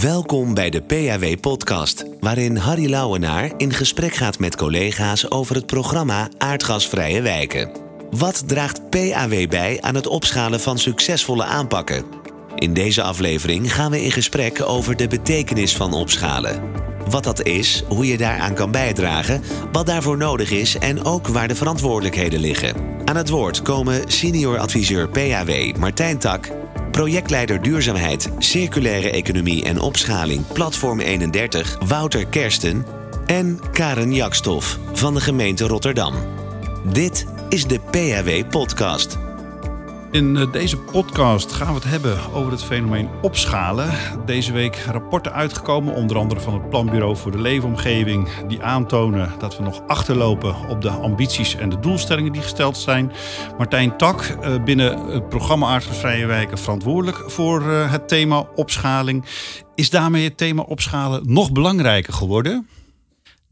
Welkom bij de PAW-podcast, waarin Harry Lauwenaar in gesprek gaat met collega's over het programma Aardgasvrije Wijken. Wat draagt PAW bij aan het opschalen van succesvolle aanpakken? In deze aflevering gaan we in gesprek over de betekenis van opschalen. Wat dat is, hoe je daaraan kan bijdragen, wat daarvoor nodig is en ook waar de verantwoordelijkheden liggen. Aan het woord komen senior adviseur PAW Martijn Tak projectleider duurzaamheid, circulaire economie en opschaling Platform 31 Wouter Kersten en Karen Jakstof van de gemeente Rotterdam. Dit is de PHW Podcast. In eh, deze podcast gaan we het hebben over het fenomeen opschalen. Deze week rapporten uitgekomen, onder andere van het Planbureau voor de Leefomgeving, die aantonen dat we nog achterlopen op de ambities en de doelstellingen die gesteld zijn. Martijn Tak, eh, binnen het programma Aardgasvrije Wijken, verantwoordelijk voor eh, het thema opschaling. Is daarmee het thema opschalen nog belangrijker geworden?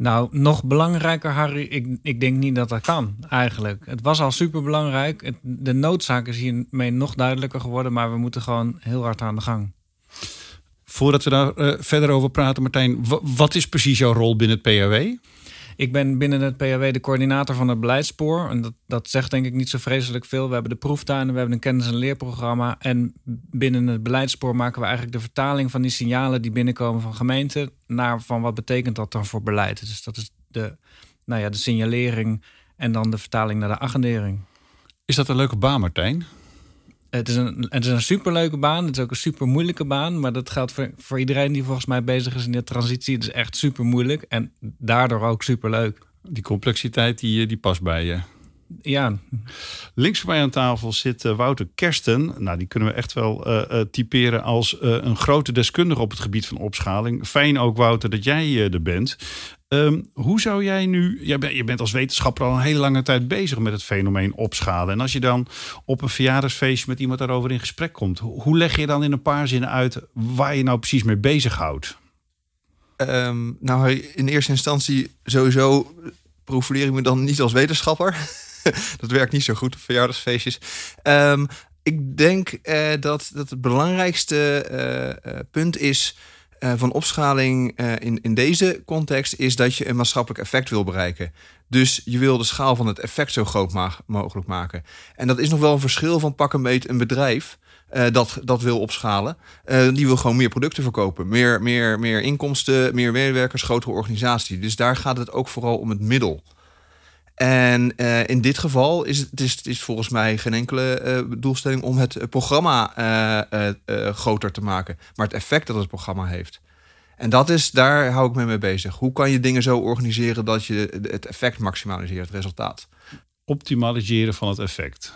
Nou, nog belangrijker, Harry. Ik, ik denk niet dat dat kan, eigenlijk. Het was al super belangrijk. De noodzaak is hiermee nog duidelijker geworden, maar we moeten gewoon heel hard aan de gang. Voordat we daar uh, verder over praten, Martijn, wat is precies jouw rol binnen het PAW? Ik ben binnen het PHW de coördinator van het beleidspoor. En dat, dat zegt denk ik niet zo vreselijk veel. We hebben de proeftuinen, we hebben een kennis- en leerprogramma. En binnen het beleidspoor maken we eigenlijk de vertaling van die signalen die binnenkomen van gemeenten naar van wat betekent dat dan voor beleid. Dus dat is de, nou ja, de signalering en dan de vertaling naar de agendering. Is dat een leuke baan, Martijn? Het is, een, het is een superleuke baan. Het is ook een super moeilijke baan. Maar dat geldt voor, voor iedereen die volgens mij bezig is in de transitie. Het is echt super moeilijk en daardoor ook super leuk. Die complexiteit die, eh, die past bij je. Ja. Links van mij aan tafel zit uh, Wouter Kersten. Nou, die kunnen we echt wel uh, typeren als een grote deskundige op het gebied van opschaling. Fijn ook, Wouter, dat jij er bent. Um, hoe zou jij nu, jij je bent als wetenschapper al een hele lange tijd bezig met het fenomeen opschalen. En als je dan op een verjaardagsfeestje met iemand daarover in gesprek komt, hoe leg je dan in een paar zinnen uit waar je nou precies mee bezighoudt? Um, nou, in eerste instantie sowieso profileer ik me dan niet als wetenschapper. dat werkt niet zo goed op verjaardagsfeestjes. Um, ik denk uh, dat, dat het belangrijkste uh, uh, punt is uh, van opschaling uh, in, in deze context is dat je een maatschappelijk effect wil bereiken. Dus je wil de schaal van het effect zo groot mogelijk maken. En dat is nog wel een verschil van pak een beet een bedrijf. Uh, dat, dat wil opschalen. die wil gewoon meer producten verkopen. Meer, meer, meer inkomsten, meer medewerkers, grotere organisatie. Dus daar gaat het ook vooral om het middel. En uh, in dit geval is het, is, is volgens mij geen enkele uh, doelstelling om het programma uh, groter te maken, maar het effect dat het programma heeft. En dat is, daar hou ik me mee bezig. Hoe kan je dingen zo organiseren dat je het effect maximaliseert, het resultaat? Optimaliseren van het effect?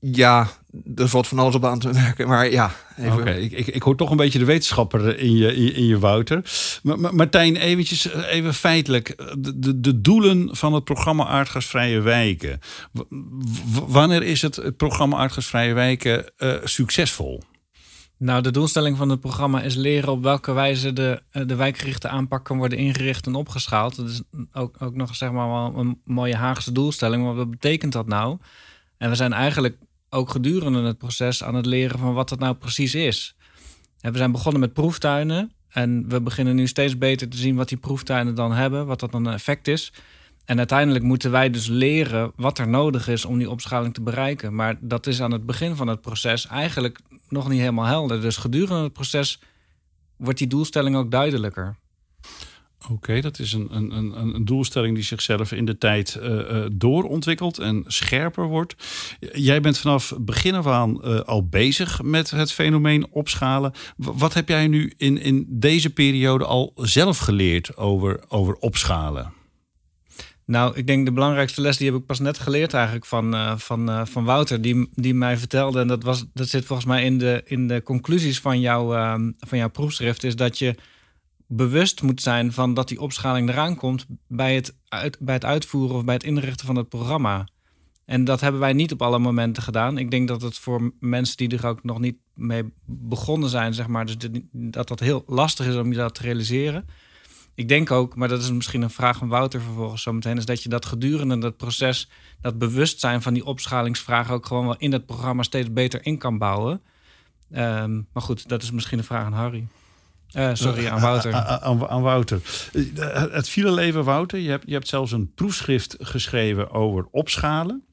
Ja, er valt van alles op aan te werken, maar ja. Oké, ik, ik, ik, hoor toch een beetje de wetenschapper in je, in, in je Wouter. Maar, Martijn, eventjes, eh, even feitelijk. De, de, de doelen van het programma Aardgasvrije Wijken. wanneer is het, het programma Aardgasvrije Wijken uh, succesvol? Nou, de doelstelling van het programma is leren op welke wijze de, eh, de wijkgerichte aanpak kan worden ingericht en opgeschaald. Dat is ook, ook nog zeg maar wel een mooie Haagse doelstelling. Maar wat betekent dat nou? En we zijn eigenlijk ook gedurende het proces aan het leren van wat dat nou precies is. We zijn begonnen met proeftuinen. En we beginnen nu steeds beter te zien wat die proeftuinen dan hebben, wat dat dan een effect is. En uiteindelijk moeten wij dus leren wat er nodig is om die opschaling te bereiken. Maar dat is aan het begin van het proces eigenlijk nog niet helemaal helder. Dus gedurende het proces wordt die doelstelling ook duidelijker. Oké, dat is een, een, een, een, doelstelling die zichzelf in de tijd uh, uh, doorontwikkelt en scherper wordt. Jij bent vanaf begin af aan uh, al bezig met het fenomeen opschalen. wat heb jij nu in, in deze periode al zelf geleerd over, over opschalen? Nou, ik denk de belangrijkste les die heb ik pas net geleerd eigenlijk van, uh, van, uh, van Wouter, die, die mij vertelde. En dat, was, dat zit volgens mij in de, in de conclusies van, jou, uh, van jouw proefschrift, is dat je bewust moet zijn van dat die opschaling eraan komt bij het, uit, bij het uitvoeren of bij het inrichten van het programma. En dat hebben wij niet op alle momenten gedaan. Ik denk dat het voor mensen die er ook nog niet mee begonnen zijn, zeg maar, dus dat dat heel lastig is om je dat te realiseren ik denk ook, maar dat is misschien een vraag van Wouter vervolgens zometeen, is dat je dat gedurende dat proces, dat bewustzijn van die opschalingsvragen ook gewoon wel in het programma steeds beter in kan bouwen. Ehm, maar goed, dat is misschien een vraag aan Harry. Uh, sorry, aan Wouter. Aan, Wouter. Het viele leven, Wouter. Je hebt, je hebt zelfs een proefschrift geschreven over opschalen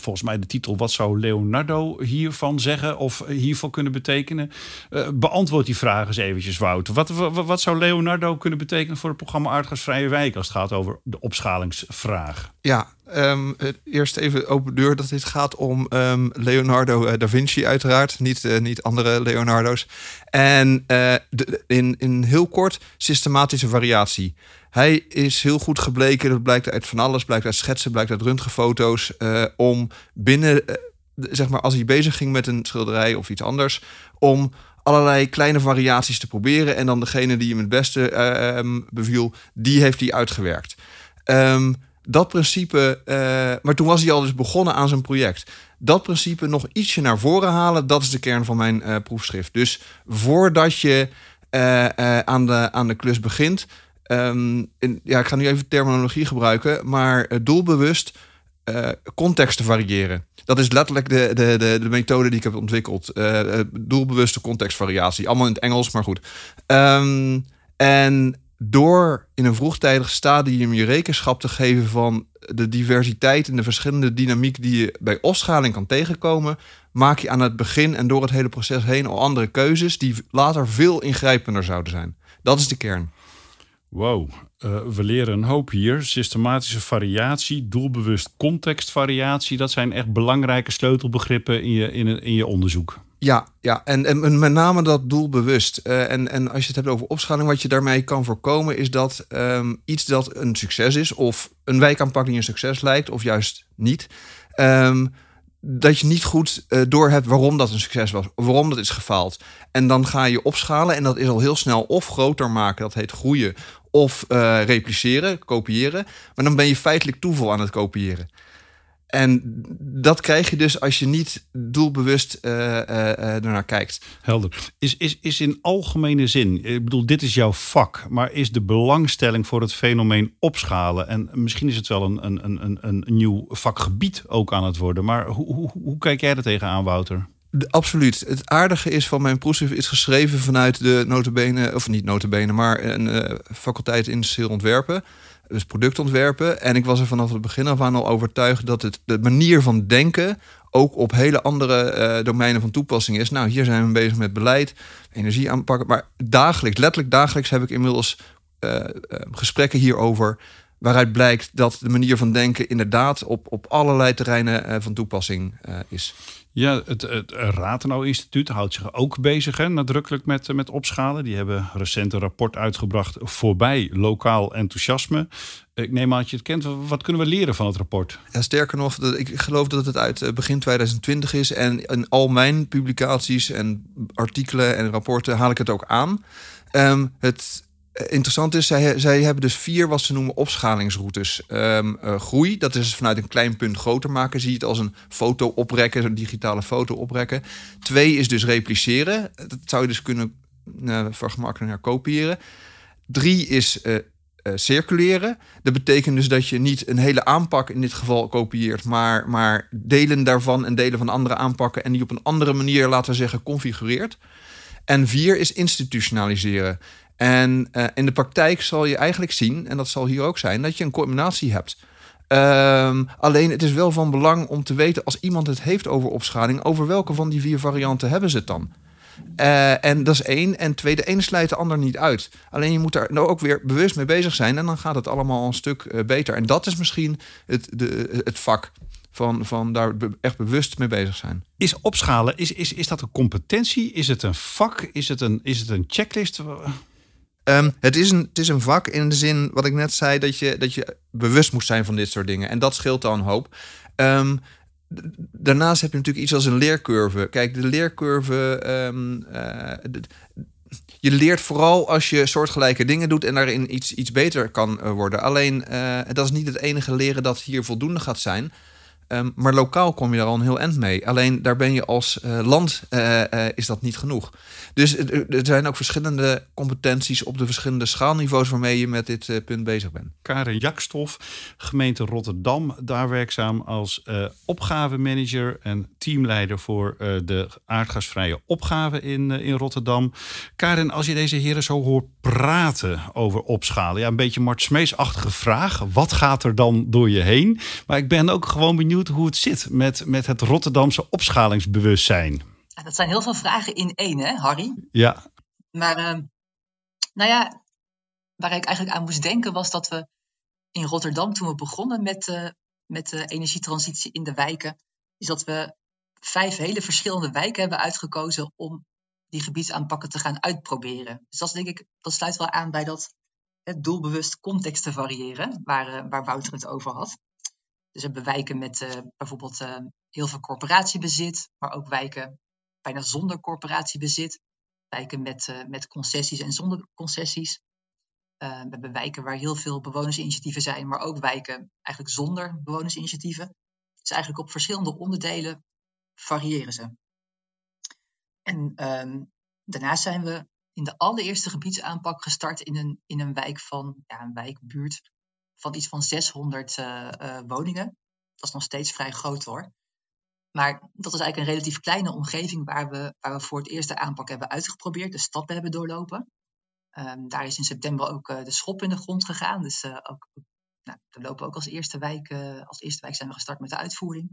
volgens mij de titel Wat zou Leonardo hiervan zeggen of hiervan kunnen betekenen? Uh, beantwoord die vraag eens eventjes, Wout. Wat, wat, zou Leonardo kunnen betekenen voor het programma Aardgasvrije Wijk als het gaat over de opschalingsvraag? Ja, um, eerst even open deur dat dit gaat om um, Leonardo uh, da Vinci uiteraard, niet, uh, niet andere Leonardo's. En in, in heel kort systematische variatie. Hij is heel goed gebleken, dat blijkt uit van alles, blijkt uit schetsen, blijkt uit röntgenfoto's, uh, om binnen, uh, zeg maar, als hij bezig ging met een schilderij of iets anders, om allerlei kleine variaties te proberen. En dan degene die hem het beste uh, beviel, die heeft hij uitgewerkt. Um, dat principe, maar toen was hij al dus begonnen aan zijn project. Dat principe nog ietsje naar voren halen, dat is de kern van mijn proefschrift. Dus voordat je aan, de, aan de klus begint, Um, in, ja, ik ga nu even terminologie gebruiken, maar uh, doelbewust uh, contexten variëren. Dat is letterlijk de, de, de, de methode die ik heb ontwikkeld. Uh, doelbewuste contextvariatie. Allemaal in het Engels, maar goed. Um, en door in een vroegtijdig stadium je rekenschap te geven van de diversiteit en de verschillende dynamiek die je bij opschaling kan tegenkomen, maak je aan het begin en door het hele proces heen al andere keuzes die later veel ingrijpender zouden zijn. Dat is de kern. Wow, uh, we leren een hoop hier. Systematische variatie, doelbewust contextvariatie. Dat zijn echt belangrijke sleutelbegrippen in je, in, in je onderzoek. Ja, ja. En, en met name dat doelbewust. Uh, en, en als je het hebt over opschaling, wat je daarmee kan voorkomen, is dat um, iets dat een succes is, of een wijkaanpak die een succes lijkt, of juist niet. Um, dat je niet goed uh, door hebt waarom dat een succes was, waarom dat is gefaald. En dan ga je opschalen en dat is al heel snel of groter maken, dat heet groeien, of uh, repliceren, kopiëren. Maar dan ben je feitelijk toeval aan het kopiëren. En dat krijg je dus als je niet doelbewust uh, ernaar kijkt. Helder. Is, is, is in algemene zin, ik bedoel, dit is jouw vak, maar is de belangstelling voor het fenomeen opschalen, en misschien is het wel een, een, een, een nieuw vakgebied ook aan het worden, maar hoe, hoe, hoe kijk jij er tegenaan, Wouter? Absoluut. Het aardige is van mijn proefschrift is geschreven vanuit de notabene, of niet notabene, maar een uh, faculteit industrieel ontwerpen. Dus productontwerpen. En ik was er vanaf het begin af aan al overtuigd dat het de manier van denken ook op hele andere uh, domeinen van toepassing is. Nou, hier zijn we bezig met beleid, energie aanpakken. Maar dagelijks, letterlijk dagelijks heb ik inmiddels uh, gesprekken hierover. Waaruit blijkt dat de manier van denken inderdaad op, op allerlei terreinen van toepassing is. Ja, het, het Ratenau-instituut houdt zich ook bezig, nadrukkelijk met, met opschalen. Die hebben recent een rapport uitgebracht voorbij lokaal enthousiasme. Ik neem aan dat je het kent. Wat kunnen we leren van het rapport? Ja, sterker nog, ik geloof dat het uit eh, begin 2020 is. En in al mijn publicaties en artikelen en rapporten haal ik het ook aan. Um, het eh, interessant is, zij, zij hebben dus vier wat ze noemen opschalingsroutes. Um, uh, groei, dat is vanuit een klein punt groter maken. Zie je het als een foto oprekken, een digitale foto oprekken. Twee is dus repliceren. Dat zou je dus kunnen uh, vergemakkelijker naar kopiëren. Drie is uh, circuleren. Dat betekent dus dat je niet een hele aanpak in dit geval kopieert, maar, maar delen daarvan en delen van andere aanpakken en die op een andere manier, laten we zeggen, configureert. En vier is institutionaliseren. En uh, in de praktijk zal je eigenlijk zien, en dat zal hier ook zijn, dat je een combinatie hebt. Um, alleen het is wel van belang om te weten, als iemand het heeft over opschaling, over welke van die vier varianten hebben ze het dan? Uh, en dat is één. En twee, de ene sluit de ander niet uit. Alleen je moet daar nou ook weer bewust mee bezig zijn. En dan gaat het allemaal een stuk uh, beter. En dat is misschien het, de, het vak. Van, van daar echt bewust mee bezig zijn. Is opschalen, is, is, is dat een competentie? Is het een vak? Is het een, is het een checklist? Um, het, is een, het is een vak in de zin, wat ik net zei, dat je, dat je bewust moet zijn van dit soort dingen. En dat scheelt al een hoop. Um, daarnaast heb je natuurlijk iets als een leercurve. Kijk, de leercurve. Uh, de, je leert vooral als je soortgelijke dingen doet en daarin iets, iets beter kan uh, worden. Alleen uh, dat is niet het enige leren dat hier voldoende gaat zijn. Ehm, maar lokaal kom je daar al een heel eind mee. Alleen daar ben je als eh, land, uh, is dat niet genoeg. Dus er zijn ook verschillende competenties op de verschillende schaalniveaus waarmee je met dit punt bezig bent. Karen Jakstof, gemeente Rotterdam, daar werkzaam als opgavemanager en teamleider voor de aardgasvrije opgave in, in Rotterdam. Karen, als je deze heren zo hoort praten over opschalen, ja, een beetje Mart Smees-achtige vraag. Wat gaat er dan door je heen? Maar ik ben ook gewoon benieuwd hoe het zit met, met het Rotterdamse opschalingsbewustzijn. Ja, dat zijn heel veel vragen in één, hè, Harry? Ja. Maar, uh, nou ja, waar ik eigenlijk aan moest denken was dat we in Rotterdam, toen we begonnen met, uh, met de energietransitie in de wijken, is dat we vijf hele verschillende wijken hebben uitgekozen om die gebiedsaanpakken te gaan uitproberen. Dus dat denk ik, dat sluit wel aan bij dat het doelbewust context te variëren, waar, uh, waar Wouter het over had. Dus hebben wijken met uh, bijvoorbeeld uh, heel veel corporatiebezit, maar ook wijken bijna zonder corporatiebezit. Wijken met, uh, met concessies en zonder concessies. we hebben wijken waar heel veel bewonersinitiatieven zijn, maar ook wijken eigenlijk zonder bewonersinitiatieven. Dus eigenlijk op verschillende onderdelen variëren ze. En um, daarnaast zijn we in de allereerste gebiedsaanpak gestart in een, in een wijk van, ja, een wijkbuurt van iets van 600 uh, uh, woningen. Dat is nog steeds vrij groot hoor. Maar dat is eigenlijk een relatief kleine omgeving waar we, waar we voor het eerst de aanpak hebben uitgeprobeerd, de stappen hebben doorlopen. Um, daar is in september ook uh, de schop in de grond gegaan. Dus ook, nou, we lopen ook als eerste, wijk, als eerste wijk zijn we gestart met de uitvoering.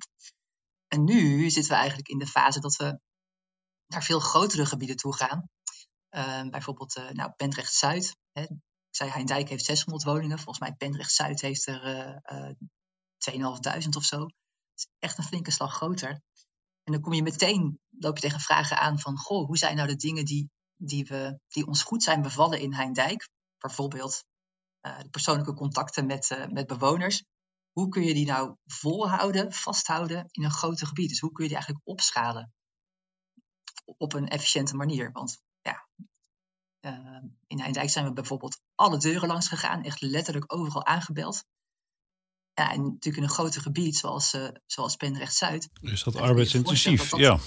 En nu zitten we eigenlijk in de fase dat we naar veel grotere gebieden toe gaan. Uh, bijvoorbeeld nou, Pendrecht Zuid. Hè, zei, Heindijk heeft 600 woningen. Volgens mij Pendrecht Zuid heeft er uh, uh, 2.500 of zo. Het is echt een flinke slag groter. En dan kom je meteen, loop je tegen vragen aan van, goh, hoe zijn nou de dingen die, die, we, die ons goed zijn bevallen in Heindijk? Bijvoorbeeld uh, de persoonlijke contacten met, met bewoners. Hoe kun je die nou volhouden, vasthouden in een groter gebied? Dus hoe kun je die eigenlijk opschalen op een efficiënte manier? Want ja, uh, in Heindijk zijn we bijvoorbeeld alle deuren langs gegaan, echt letterlijk overal aangebeld. Ja, en natuurlijk in een groter gebied zoals, uh, zoals Pendrecht Zuid. Is dat arbeidsintensief? Dat, ja.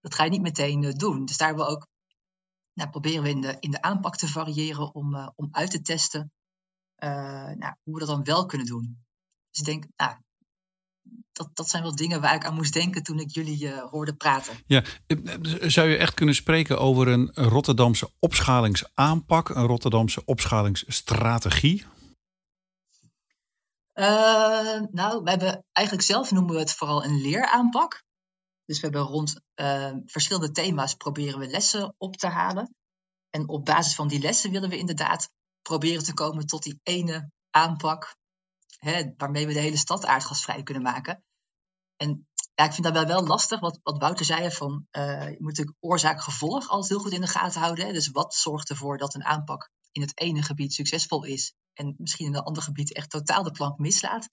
Dat ga je niet meteen uh, doen. Dus daar hebben we ook, nou, proberen we in de, in de aanpak te variëren om, uh, om uit te testen nou, hoe we dat dan wel kunnen doen. Dus ik denk, nou, dat, dat zijn wel dingen waar ik aan moest denken toen ik jullie uh, hoorde praten. Ja, zou je echt kunnen spreken over een Rotterdamse opschalingsaanpak, een Rotterdamse opschalingsstrategie? Uh, nou, we hebben eigenlijk zelf noemen we het vooral een leeraanpak. Dus we hebben rond uh, verschillende thema's proberen we lessen op te halen. En op basis van die lessen willen we inderdaad proberen te komen tot die ene aanpak waarmee we de hele stad aardgasvrij kunnen maken. En ja, ik vind dat wel, wel lastig, wat, wat Wouter zei, van uh, je moet natuurlijk oorzaak-gevolg altijd heel goed in de gaten houden. Hè. Dus wat zorgt ervoor dat een aanpak in het ene gebied succesvol is en misschien in een ander gebied echt totaal de plank mislaat.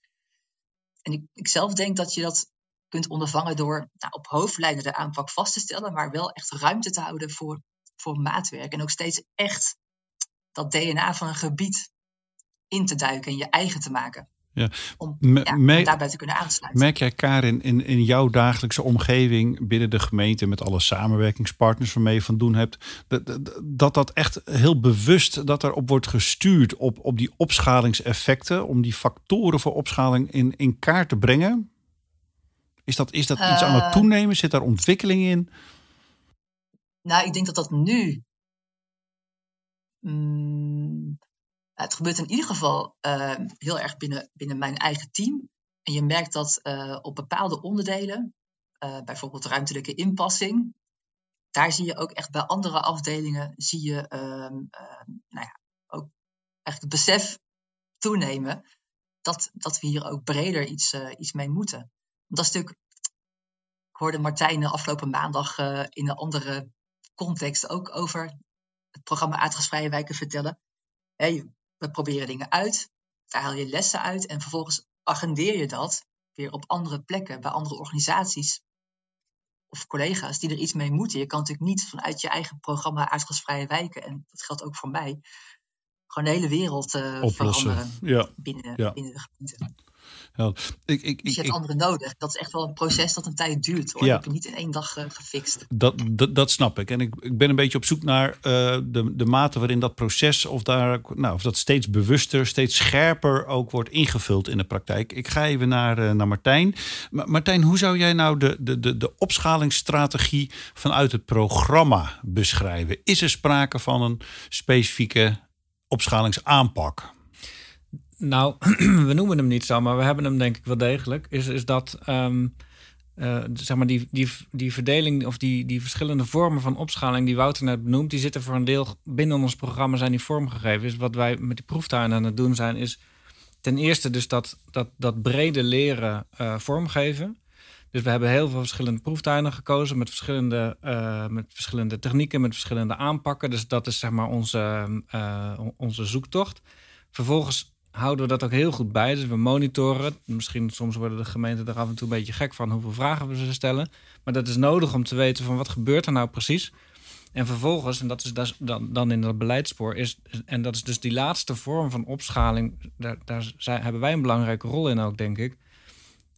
En ik, ik zelf denk dat je dat kunt ondervangen door nou, op hoofdlijnen de aanpak vast te stellen, maar wel echt ruimte te houden voor, voor maatwerk. En ook steeds echt dat DNA van een gebied in te duiken en je eigen te maken. Ja. Om, ja, om daarbij te kunnen aansluiten. Merk jij, Karin, in, in jouw dagelijkse omgeving binnen de gemeente met alle samenwerkingspartners waarmee je van doen hebt, dat dat, dat echt heel bewust dat erop wordt gestuurd op, op die opschalingseffecten, om die factoren voor opschaling in, in kaart te brengen? Is dat, is dat iets aan het toenemen? Zit daar ontwikkeling in? Nou, ik denk dat dat nu. Mm, het gebeurt in ieder geval uh, heel erg binnen, binnen mijn eigen team. En je merkt dat uh, op bepaalde onderdelen, uh, bijvoorbeeld ruimtelijke inpassing, daar zie je ook echt bij andere afdelingen, zie je ehm, nou ja, ook echt het besef toenemen dat, dat we hier ook breder iets, iets mee moeten. Want dat is natuurlijk, ik hoorde Martijn afgelopen maandag in een andere context ook over het programma Aardgasvrije Wijken vertellen. Hey, we proberen dingen uit, daar haal je lessen uit en vervolgens agendeer je dat weer op andere plekken, bij andere organisaties of collega's die er iets mee moeten. Je kan natuurlijk niet vanuit je eigen programma aardgasvrije wijken, en dat geldt ook voor mij, gewoon de hele wereld uh, veranderen ja. Binnen, ja. binnen de gemeente. Ja, ik, ik, Dus je ik, hebt anderen nodig. Dat is echt wel een proces dat een tijd duurt. Hoor. Ja. Dat heb je niet in één dag eh, gefixt. Dat, dat, dat snap ik. En ik, ik ben een beetje op zoek naar eh, de, de mate waarin dat proces, of, daar, nou, of dat steeds bewuster, steeds scherper ook wordt ingevuld in de praktijk. Ik ga even naar, eh, naar Martijn. Ma- Martijn, hoe zou jij nou de, de, de, de opschalingsstrategie vanuit het programma beschrijven? Is er sprake van een specifieke opschalingsaanpak? Nou, we noemen hem niet zo, maar we hebben hem denk ik wel degelijk. Is, is dat ehm, eh, zeg maar die, die, die verdeling of die, die verschillende vormen van opschaling die Wouter net benoemt, die zitten voor een deel binnen ons programma zijn die vormgegeven. Dus wat wij met die proeftuinen aan het doen zijn, is ten eerste dus dat, dat, dat brede leren eh, vormgeven. Dus we hebben heel veel verschillende proeftuinen gekozen met verschillende, eh, met verschillende technieken, met verschillende aanpakken. Dus dat is zeg maar onze, eh, onze zoektocht. Vervolgens houden we dat ook heel goed bij. Dus we monitoren. Misschien soms worden de gemeenten er af en toe een beetje gek van hoeveel vragen we ze stellen. Maar dat is nodig om te weten van wat gebeurt er nou precies. En vervolgens, en dat is dus dan, dan in dat beleidspoor, is, en dat is dus die laatste vorm van opschaling, daar, daar zijn, hebben wij een belangrijke rol in ook, denk ik,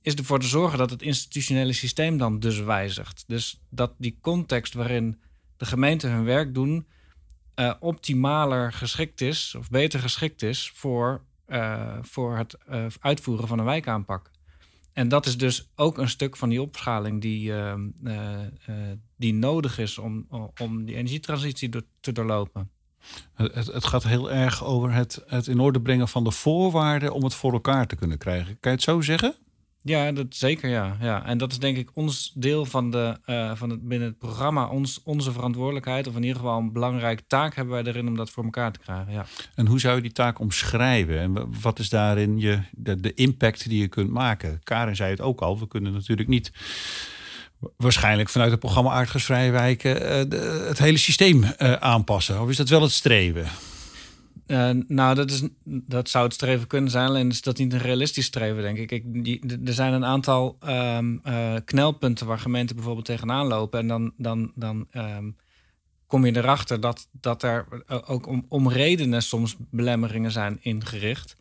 is ervoor te zorgen dat het institutionele systeem dan dus wijzigt. Dus dat die context waarin de gemeenten hun werk doen, eh, optimaler geschikt is, of beter geschikt is voor, eh, voor het eh, uitvoeren van een wijkaanpak. En dat is dus ook een stuk van die opschaling die, eh, die nodig is om, om die energietransitie te doorlopen. Het- het gaat heel erg over het, het in orde brengen van de voorwaarden om het voor elkaar te kunnen krijgen. Kan je het zo zeggen? Ja, dat zeker ja. ja. En dat is denk ik ons deel van, de, eh, van het, binnen het programma, ons, onze verantwoordelijkheid. Of in ieder geval een belangrijke taak hebben wij erin om dat voor elkaar te krijgen. Ja. En hoe zou je die taak omschrijven? En wa- wat is daarin je, de, de impact die je kunt maken? Karin zei het ook al, we kunnen natuurlijk niet waarschijnlijk vanuit het programma Aardgasvrije Wijken eh, het hele systeem eh, aanpassen. Of is dat wel het streven? Eh, nou, dat, is, dat zou het streven kunnen zijn. Alleen is dat niet een realistisch streven, denk ik. ik die, er zijn een aantal ehm, eh, knelpunten waar gemeenten bijvoorbeeld tegenaan lopen. En dan, dan, dan ehm, kom je erachter dat, dat er eh, ook om, om redenen soms belemmeringen zijn ingericht.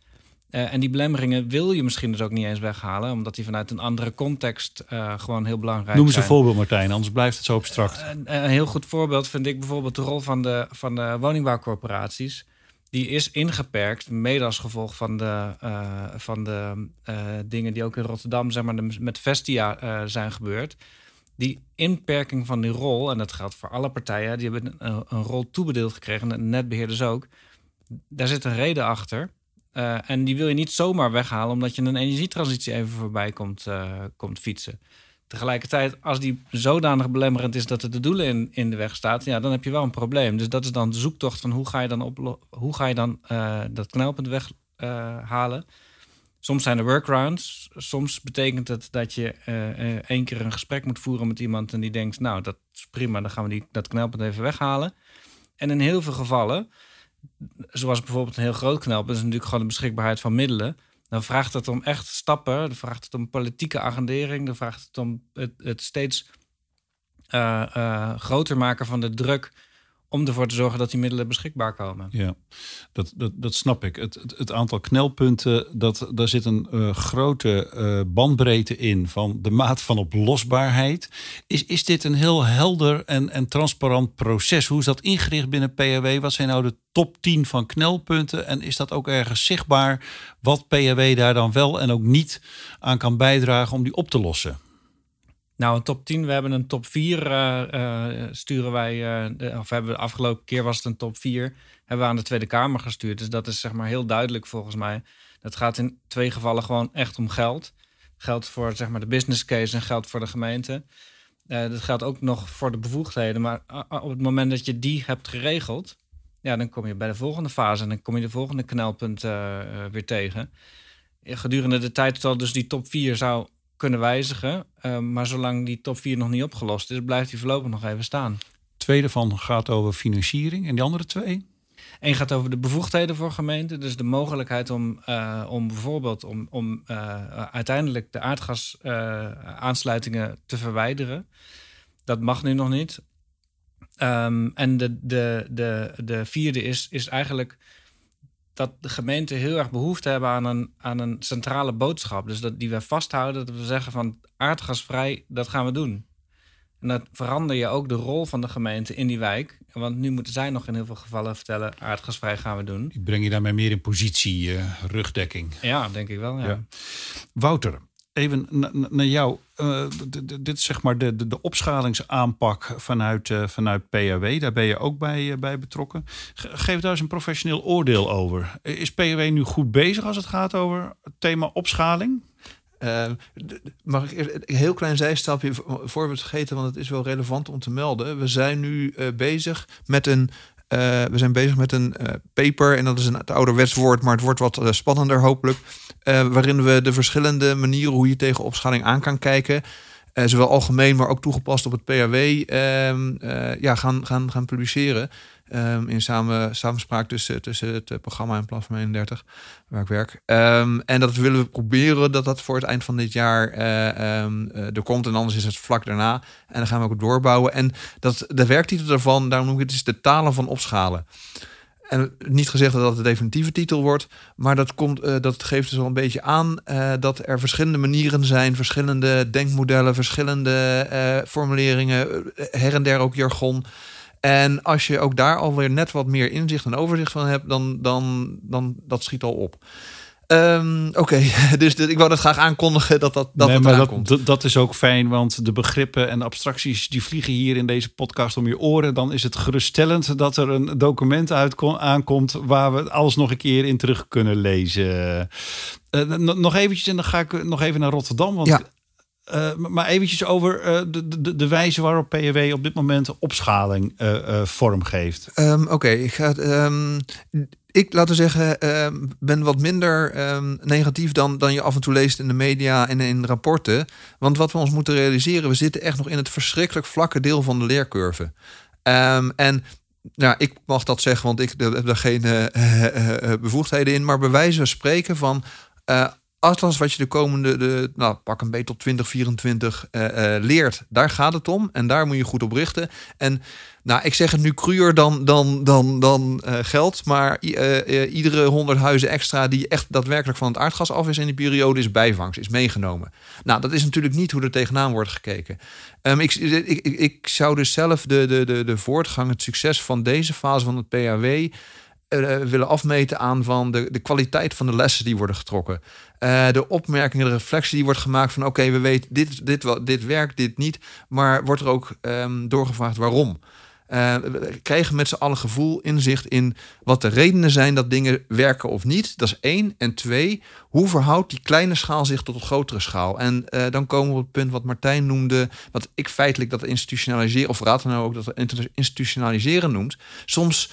En die belemmeringen wil je misschien dus ook niet eens weghalen, omdat die vanuit een andere context gewoon heel belangrijk Noem eens zijn. een voorbeeld, Martijn, anders blijft het zo abstract. Een, een heel goed voorbeeld vind ik bijvoorbeeld de rol van de, van de woningbouwcorporaties. Die is ingeperkt, mede als gevolg van de, eh, van de eh, dingen die ook in Rotterdam zeg maar, met Vestia eh, zijn gebeurd. Die inperking van die rol, en dat geldt voor alle partijen, die hebben een, rol toebedeeld gekregen, en netbeheerders ook. Daar zit een reden achter. En die wil je niet zomaar weghalen, omdat je een energietransitie even voorbij komt, komt fietsen. Tegelijkertijd, als die zodanig belemmerend is dat het de doelen in, in de weg staat, ja, dan heb je wel een probleem. Dus dat is dan de zoektocht van hoe ga je dan, oplo- hoe ga je dan eh, dat knelpunt weghalen. halen. Soms zijn er workarounds. Soms betekent het dat je eh, eh, één keer een gesprek moet voeren met iemand en die denkt, nou, dat is prima, dan gaan we die, dat knelpunt even weghalen. En in heel veel gevallen, zoals bijvoorbeeld een heel groot knelpunt, is natuurlijk gewoon de beschikbaarheid van middelen. Dan vraagt het om echt stappen, dan vraagt het om politieke agendering, dan vraagt het om het, het steeds eh, eh, groter maken van de druk om ervoor te zorgen dat die middelen beschikbaar komen. Ja, dat, dat, dat snap ik. Het, het, het aantal knelpunten, dat, daar zit een eh, grote eh, bandbreedte in van de maat van oplosbaarheid. Is, is dit een heel helder en, en transparant proces? Hoe is dat ingericht binnen PHW? Wat zijn nou de top 10 van knelpunten? En is dat ook ergens zichtbaar wat PHW daar dan wel en ook niet aan kan bijdragen om die op te lossen? Nou, een top 10. We hebben een top 4 eh, eh, sturen wij. eh, of hebben we de afgelopen keer was het een top 4. Hebben we aan de Tweede Kamer gestuurd. Dus dat is zeg maar heel duidelijk volgens mij. Dat gaat in twee gevallen gewoon echt om geld. Geld voor zeg maar de business case en geld voor de gemeente. Dat geldt ook nog voor de bevoegdheden. Maar op het moment dat je die hebt geregeld, ja, dan kom je bij de volgende fase en dan kom je de volgende knelpunt weer tegen. Gedurende de tijd zal dus die top 4 zou kunnen wijzigen. eh, maar zolang die top 4 nog niet opgelost is, blijft die voorlopig nog even staan. Tweede van gaat over financiering en die andere twee? Eén gaat over de bevoegdheden voor gemeenten. Dus de mogelijkheid om, eh, om bijvoorbeeld om, om eh, uiteindelijk de aardgasaansluitingen te verwijderen. Dat mag nu nog niet. Ehm, en de, de, de, de vierde is, is eigenlijk dat de gemeenten heel erg behoefte hebben aan een, aan een centrale boodschap. Dus dat die we vasthouden, dat we zeggen van aardgasvrij, dat gaan we doen. En dat verander je ook de rol van de gemeente in die wijk. Want nu moeten zij nog in heel veel gevallen vertellen, aardgasvrij gaan we doen. Die breng je daarmee meer in positie, uh, rugdekking. Ja, denk ik wel, ja. ja. Wouter, even naar jou. Uh, dit is zeg maar de, de, de opschalingsaanpak vanuit, uh, vanuit PAW. Daar ben je ook bij, uh, bij betrokken. Geef daar eens een professioneel oordeel over. Is PAW nu goed bezig als het gaat over het thema opschaling? mag ik een heel klein zijstapje voor we vergeten, want het is wel relevant om te melden. We zijn nu bezig met een uh, we zijn bezig met een uh, paper, en dat is een het ouderwets woord, maar het wordt wat uh, spannender hopelijk. waarin we de verschillende manieren hoe je tegen opschaling aan kan kijken, zowel algemeen, maar ook toegepast op het PHW, ehm, ja, gaan, gaan, gaan publiceren. Um, in samen, samenspraak tussen, tussen het programma en Platform 31, waar ik werk. Um, en dat willen we proberen dat dat voor het eind van dit jaar uh, er komt. En anders is het vlak daarna. En dan gaan we ook doorbouwen. En dat, de werktitel daarvan, daarom noem ik het, is de talen van opschalen. En niet gezegd dat dat de definitieve titel wordt, maar dat, komt, dat geeft dus al een beetje aan dat er verschillende manieren zijn, verschillende denkmodellen, verschillende formuleringen, her en der ook jargon. En als je ook daar alweer net wat meer inzicht en overzicht van hebt, dan, dan, dan dat schiet al op. Um, Oké, okay. dus ik wou dat graag aankondigen dat dat, dat nee, maar dat, dat is ook fijn, want de begrippen en abstracties die vliegen hier in deze podcast om je oren. Dan is het geruststellend dat er een document aankomt waar we alles nog een keer in terug kunnen lezen. Uh, nog eventjes en dan ga ik nog even naar Rotterdam, want ja. Uh, maar eventjes over uh, de, de, de, wijze waarop PW op dit moment opschaling uh, vorm geeft. Um, Oké, ik ga. Um, ik, laten we zeggen, um, ben wat minder negatief dan, dan je af en toe leest in de media en in rapporten. Want wat we ons moeten realiseren, we zitten echt nog in het verschrikkelijk vlakke deel van de leercurve. en nou, ik mag dat zeggen, want ik heb daar geen bevoegdheden in. Maar bij wijze van spreken van Atlas wat je de komende, de, nou, pak een beetje tot 2024 uh, uh, leert. Daar gaat het om en daar moet je goed op richten. En nou, ik zeg het nu cruur dan, dan, dan, dan uh, geld. Maar iedere 100 huizen extra die echt daadwerkelijk van het aardgas af is in die periode is bijvangst, is meegenomen. Nou, dat is natuurlijk niet hoe er tegenaan wordt gekeken. Um, ik, ik, ik, zou dus zelf de, de, de, de voortgang, het succes van deze fase van het PHW willen afmeten aan van de, de kwaliteit van de lessen die worden getrokken. Uh, de opmerkingen, de reflectie die wordt gemaakt van oké, we weten dit, dit, dit werkt, dit niet. Maar wordt er ook um, doorgevraagd waarom? Uh, we krijgen met z'n allen gevoel, inzicht in wat de redenen zijn dat dingen werken of niet. Dat is één. En twee, hoe verhoudt die kleine schaal zich tot een grotere schaal? En uh, dan komen we op het punt wat Martijn noemde, wat ik feitelijk dat institutionaliseren, of Raad nou ook dat institutionaliseren noemt. Soms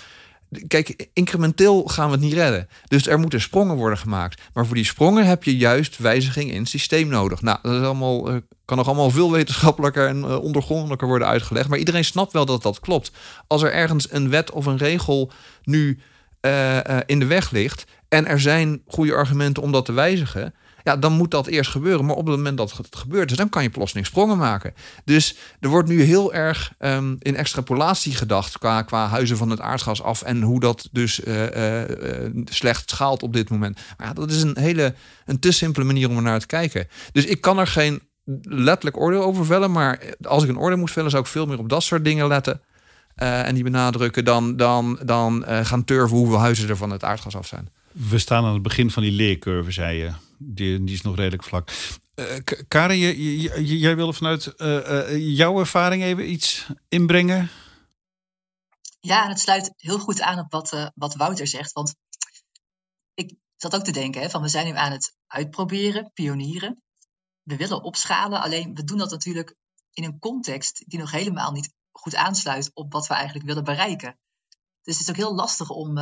Kijk, incrementeel gaan we het niet redden. Dus er moeten sprongen worden gemaakt. Maar voor die sprongen heb je juist wijziging in het systeem nodig. Nou, dat is allemaal, uh, kan nog allemaal veel wetenschappelijker en uh, ondergrondelijker worden uitgelegd. Maar iedereen snapt wel dat dat klopt. Als er ergens een wet of een regel nu uh, in de weg ligt. en er zijn goede argumenten om dat te wijzigen ja, dan moet dat eerst gebeuren. Maar op het moment dat het gebeurt, dan kan je plotseling sprongen maken. Dus er wordt nu heel erg um, in extrapolatie gedacht qua, qua huizen van het aardgas af en hoe dat dus uh, uh, slecht schaalt op dit moment. Maar ja, dat is een hele een te simpele manier om er naar te kijken. Dus ik kan er geen letterlijk oordeel over vellen, maar als ik een oordeel moet vellen, zou ik veel meer op dat soort dingen letten. En die benadrukken dan, dan, dan uh, gaan turven hoeveel huizen er van het aardgas af zijn. We staan aan het begin van die leercurve, zei je die, die is nog redelijk vlak. Uh, Karin, jij wilde vanuit uh, uh, jouw ervaring even iets inbrengen? Ja, en het sluit heel goed aan op wat, wat Wouter zegt. Want ik zat ook te denken, hè, van we zijn nu aan het uitproberen, pionieren. We willen opschalen, alleen we doen dat natuurlijk in een context die nog helemaal niet goed aansluit op wat we eigenlijk willen bereiken. Dus het is ook heel lastig om,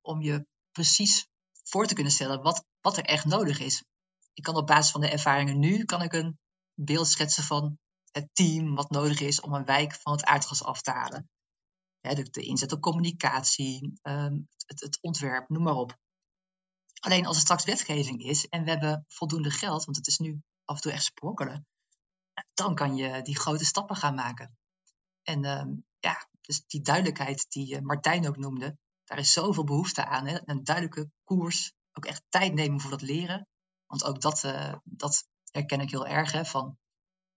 om je precies voor te kunnen stellen wat, wat er echt nodig is. Ik kan op basis van de ervaringen nu kan ik een beeld schetsen van het team wat nodig is om een wijk van het aardgas af te halen. de, inzet op communicatie, ehm, het, het, ontwerp, noem maar op. Alleen als er straks wetgeving is en we hebben voldoende geld, want het is nu af en toe echt sprokkelen, dan kan je die grote stappen gaan maken. En ehm, ja, dus die duidelijkheid die Martijn ook noemde, daar is zoveel behoefte aan. Hè? Een duidelijke koers, ook echt tijd nemen voor dat leren. Want ook dat, uh, dat herken ik heel erg. Hè, van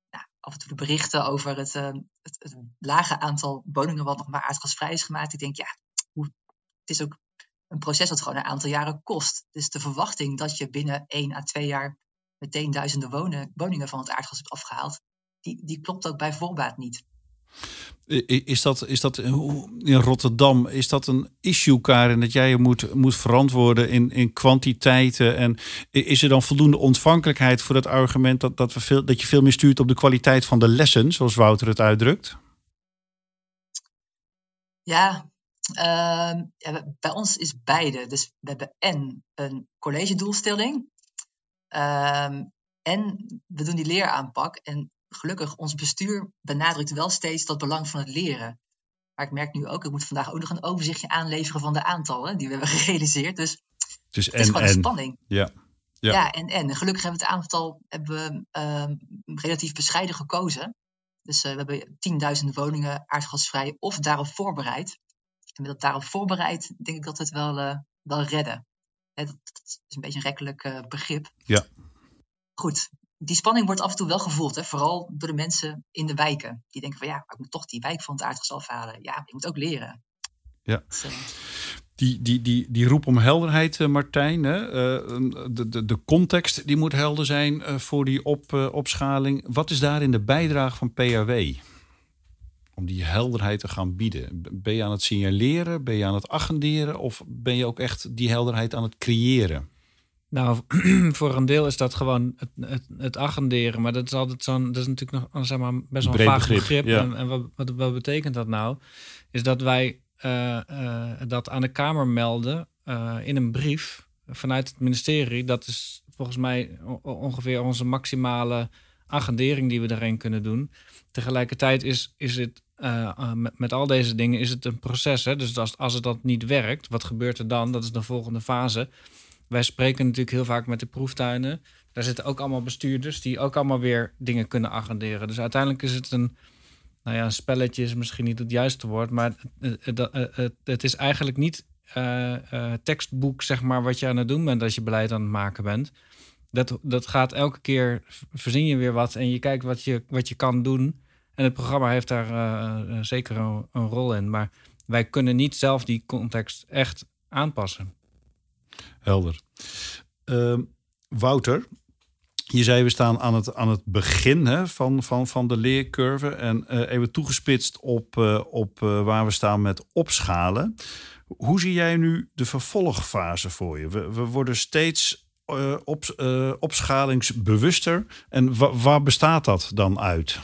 nou, af en toe de berichten over het, uh, het, het, lage aantal woningen wat nog maar aardgasvrij is gemaakt. Ik denk, ja, hoe, het is ook een proces dat gewoon een aantal jaren kost. Dus de verwachting dat je binnen één à twee jaar meteen duizenden wonen, woningen van het aardgas hebt afgehaald, die, die klopt ook bij voorbaat niet. Is dat, is dat in Rotterdam, is dat een issue, Karin, dat jij je moet, moet verantwoorden in, in kwantiteiten? En is er dan voldoende ontvankelijkheid voor het argument dat, dat, we veel, dat je veel meer stuurt op de kwaliteit van de lessen, zoals Wouter het uitdrukt? Ja, uh, ja bij ons is beide. Dus we hebben en een college doelstelling. Uh, en we doen die leeraanpak. En gelukkig, ons bestuur benadrukt wel steeds dat belang van het leren. Maar ik merk nu ook, ik moet vandaag ook nog een overzichtje aanleveren van de aantallen die we hebben gerealiseerd. Dus het is, het is gewoon een spanning. Ja. Ja. ja, en, en gelukkig hebben we het aantal hebben we, uh, relatief bescheiden gekozen. Dus uh, we hebben 10.000 woningen aardgasvrij of daarop voorbereid. En met dat daarop voorbereid denk ik dat we het wel, uh, wel redden. dat, dat, is een beetje een rekkelijk uh, begrip. Ja. Goed, die spanning wordt af en toe wel gevoeld. Hè? Vooral door de mensen in de wijken. Die denken van ja, ik moet toch die wijk van het aardgas afhalen. Ja, ik moet ook leren. Ja. Dus, uh... Die, die, die, die roep om helderheid, Martijn. Hè? de, de, de context die moet helder zijn voor die op, opschaling. Wat is daarin de bijdrage van PRW? om die helderheid te gaan bieden? Ben je aan het signaleren? Ben je aan het agenderen? Of ben je ook echt die helderheid aan het creëren? Nou, voor een deel is dat gewoon het, het, het agenderen. Maar dat is altijd zo'n. Dat is natuurlijk nog zeg maar, best wel een vaag begrip. En, en wat, wat, wat, betekent dat nou? Is dat wij uh, uh, dat aan de Kamer melden uh, in een brief vanuit het ministerie. Dat is volgens mij ongeveer onze maximale agendering die we daarin kunnen doen. Tegelijkertijd is, is het uh, met, met, al deze dingen is het een proces. Hè? Dus als, als het dat niet werkt, wat gebeurt er dan? Dat is de volgende fase. Wij spreken natuurlijk heel vaak met de proeftuinen. Daar zitten ook allemaal bestuurders die ook allemaal weer dingen kunnen agenderen. Dus uiteindelijk is het een, nou ja, een spelletje is misschien niet het juiste woord, maar het, het, is eigenlijk niet uh, uh, tekstboek, zeg maar, wat je aan het doen bent als je beleid aan het maken bent. Dat, dat gaat elke keer, verzin je weer wat en je kijkt wat je, wat je kan doen. En het programma heeft daar uh, zeker een, een, rol in. Maar wij kunnen niet zelf die context echt aanpassen. Helder. Uh, Wouter, je zei we staan aan het, aan het begin hè, van, van, van de leercurve. En uh, even toegespitst op, op waar we staan met opschalen. Hoe zie jij nu de vervolgfase voor je? We, we worden steeds op, opschalingsbewuster. En waar bestaat dat dan uit?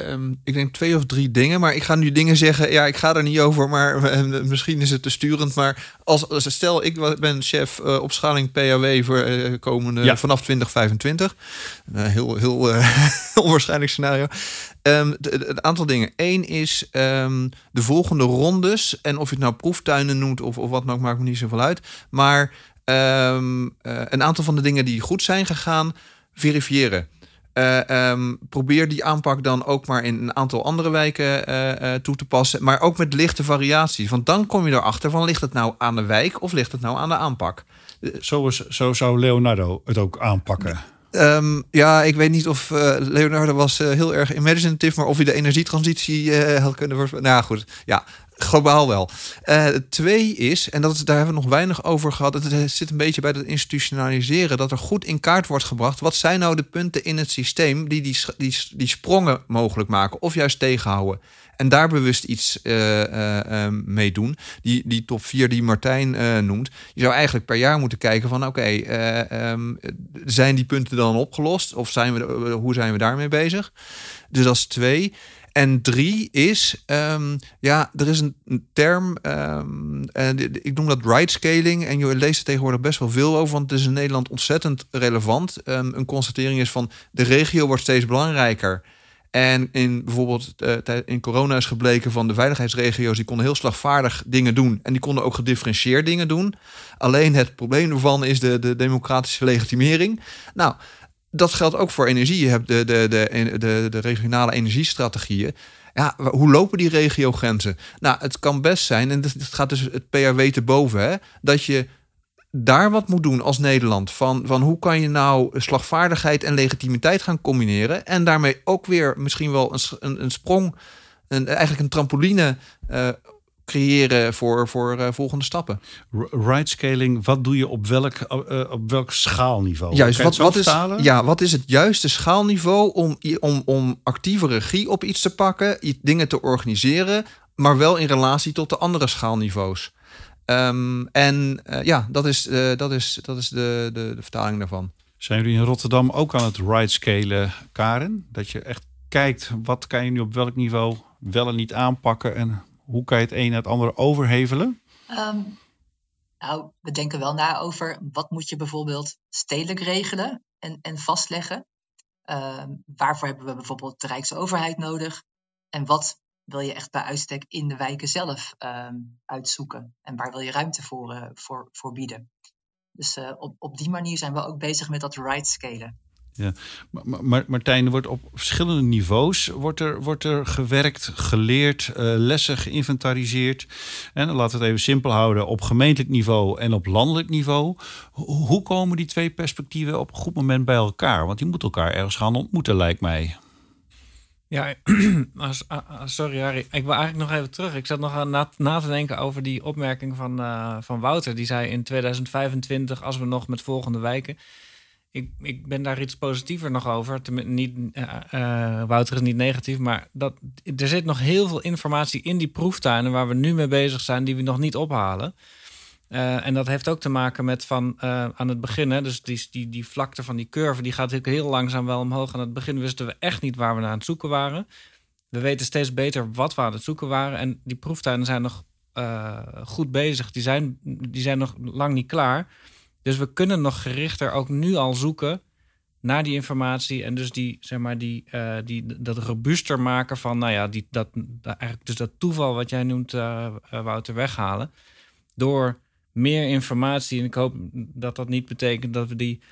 Um, ik denk twee of drie dingen, maar ik ga nu dingen zeggen. Ja, ik ga er niet over, maar uh, misschien is het te sturend. Maar als, als stel, ik ben chef uh, opschaling PAW voor uh, komende ja. vanaf 2025. heel heel onwaarschijnlijk scenario. Um, een aantal dingen. Eén is um, de volgende rondes. En of je het nou proeftuinen noemt of, of wat dan ook, maakt me niet zoveel uit. Maar een aantal van de dingen die goed zijn gegaan, verifiëren. Uh, um, probeer die aanpak dan ook maar in een aantal andere wijken uh, uh, toe te passen. Maar ook met lichte variaties. Want dan kom je erachter van ligt het nou aan de wijk of ligt het nou aan de aanpak. Zo, is, zo zou Leonardo het ook aanpakken. Um, ja, ik weet niet of Leonardo was heel erg imaginative, maar of hij de energietransitie had kunnen voorspellen. Nou goed, ja, globaal wel. Uh, twee is, en dat daar hebben we nog weinig over gehad. Het zit een beetje bij het institutionaliseren. Dat er goed in kaart wordt gebracht. Wat zijn nou de punten in het systeem die die, die, sprongen mogelijk maken of juist tegenhouden? En daar bewust iets uh, mee doen. Die, die top 4 die Martijn noemt. Je zou eigenlijk per jaar moeten kijken van oké, um, zijn die punten dan opgelost? Of zijn we, hoe zijn we daarmee bezig? Dus dat is twee. En drie is, um, ja, er is een, term, en ik noem dat right scaling. En je leest er tegenwoordig best wel veel over, want het is in Nederland ontzettend relevant. Um, een constatering is van de regio wordt steeds belangrijker. En in bijvoorbeeld uh, in corona is gebleken van de veiligheidsregio's, die konden heel slagvaardig dingen doen. En die konden ook gedifferentieerd dingen doen. Alleen het probleem ervan is de, de democratische legitimering. Nou, dat geldt ook voor energie. Je hebt de, de, de, de, de regionale energiestrategieën. ja, hoe lopen die regiogrenzen? Nou, het kan best zijn, en het gaat dus het PRW te boven, hè, dat je daar wat moet doen als Nederland. Van, van hoe kan je nou slagvaardigheid en legitimiteit gaan combineren. En daarmee ook weer misschien wel een, een, een sprong, een, eigenlijk een trampoline uh, creëren voor, voor uh, volgende stappen. Right scaling, wat doe je op welk, uh, op welk schaalniveau? Juist, wat, wat, is, ja, wat is het juiste schaalniveau om, om, om actieve regie op iets te pakken, dingen te organiseren, maar wel in relatie tot de andere schaalniveaus? Um, en uh, ja, dat is, dat is, dat is de, de, de, vertaling daarvan. Zijn jullie in Rotterdam ook aan het right scalen, Karen? Dat je echt kijkt, wat kan je nu op welk niveau wel en niet aanpakken en hoe kan je het een naar het andere overhevelen? Um, nou, we denken wel na over wat moet je bijvoorbeeld stedelijk regelen en, en vastleggen. Uh, waarvoor hebben we bijvoorbeeld de Rijksoverheid nodig? En wat wil je echt bij uitstek in de wijken zelf uh, uitzoeken? En waar wil je ruimte voor, uh, voor, voor bieden? Dus uh, op, op die manier zijn we ook bezig met dat right scalen. Ja, maar Martijn, er wordt op verschillende niveaus wordt er, wordt er gewerkt, geleerd, uh, lessen geïnventariseerd. En laten we het even simpel houden, op gemeentelijk niveau en op landelijk niveau. Hoe komen die twee perspectieven op een goed moment bij elkaar? Want die moeten elkaar ergens gaan ontmoeten, lijkt mij. Ja, sorry Harry. Ik wil eigenlijk nog even terug. Ik zat nog aan na, te denken over die opmerking van, uh, van Wouter. Die zei in 2025, als we nog met volgende wijken ik, ik ben daar iets positiever nog over. niet, uh, Wouter is niet negatief, maar dat, er zit nog heel veel informatie in die proeftuinen waar we nu mee bezig zijn, die we nog niet ophalen. Uh, en dat heeft ook te maken met van aan het begin, hè, dus die, die, die vlakte van die curve, die gaat heel langzaam wel omhoog. Aan het begin wisten we echt niet waar we naar aan het zoeken waren. We weten steeds beter wat we aan het zoeken waren. En die proeftuinen zijn nog goed bezig. Die zijn, die zijn nog lang niet klaar. Dus we kunnen nog gerichter ook nu al zoeken naar die informatie en dus die, zeg maar, die, uh, die, dat robuuster maken van, nou ja, die, dat, eigenlijk dus dat toeval wat jij noemt, uh, Wouter, weghalen. Door meer informatie, en ik hoop dat dat niet betekent dat we die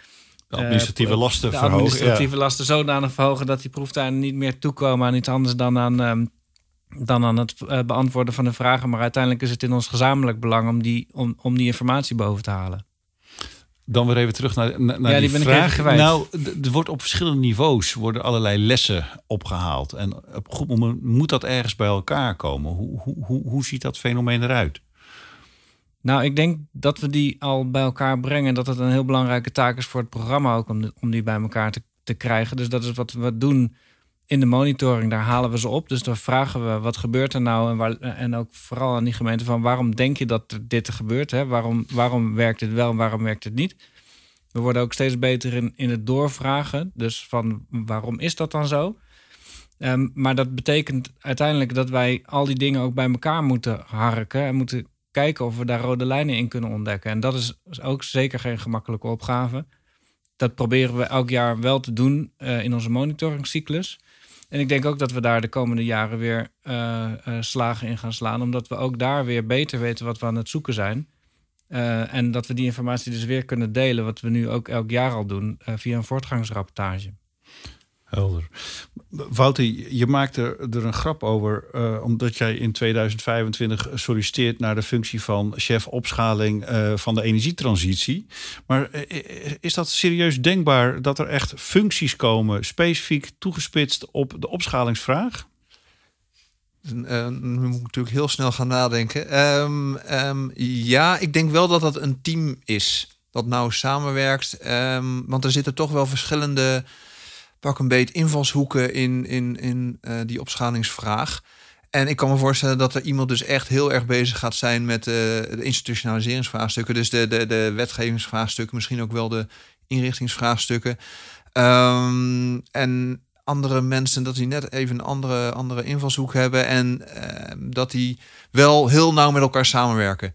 de administratieve lasten de verhogen. administratieve lasten zodanig verhogen dat die proeftuinen niet meer toekomen aan iets anders dan aan, um, dan aan het beantwoorden van de vragen. Maar uiteindelijk is het in ons gezamenlijk belang om die, om, om die informatie boven te halen dan weer even terug naar, naar ja, die, die vraag. Nou, er wordt op verschillende niveaus worden allerlei lessen opgehaald. En op een goed moment moet dat ergens bij elkaar komen. Hoe, hoe, hoe, hoe ziet dat fenomeen eruit? Nou, ik denk dat we die al bij elkaar brengen. Dat het een heel belangrijke taak is voor het programma ook om, om die bij elkaar te, te krijgen. Dus dat is wat we doen in de monitoring, daar halen we ze op. Dus dan vragen we wat gebeurt er nou en, waar, en ook vooral aan die gemeente van waarom denk je dat dit gebeurt? Hè? Waarom, waarom werkt het wel en waarom werkt het niet? We worden ook steeds beter in, in het doorvragen. Dus van waarom is dat dan zo? Um, maar dat betekent uiteindelijk dat wij al die dingen ook bij elkaar moeten harken en moeten kijken of we daar rode lijnen in kunnen ontdekken. En dat is ook zeker geen gemakkelijke opgave. Dat proberen we elk jaar wel te doen uh, in onze monitoringscyclus. En ik denk ook dat we daar de komende jaren weer uh, uh, slagen in gaan slaan. Omdat we ook daar weer beter weten wat we aan het zoeken zijn. Uh, en dat we die informatie dus weer kunnen delen. Wat we nu ook elk jaar al doen via een voortgangsrapportage. Helder. Wouter, je maakte er een grap over, uh, omdat jij in 2025 solliciteert naar de functie van chef opschaling uh, van de energietransitie. Maar uh, is dat serieus denkbaar dat er echt functies komen, specifiek toegespitst op de opschalingsvraag? nu moet ik natuurlijk heel snel gaan nadenken. Um, um, ja, ik denk wel dat dat een team is dat nou samenwerkt. Um, want er zitten toch wel verschillende pak een beetje invalshoeken in, in, in uh, die opschalingsvraag. En ik kan me voorstellen dat er iemand dus echt heel erg bezig gaat zijn met uh, de institutionaliseringsvraagstukken. Dus de, de, de wetgevingsvraagstukken, misschien ook wel de inrichtingsvraagstukken. Um, en andere mensen, dat die net even een andere, andere invalshoek hebben. En uh, dat die wel heel nauw met elkaar samenwerken.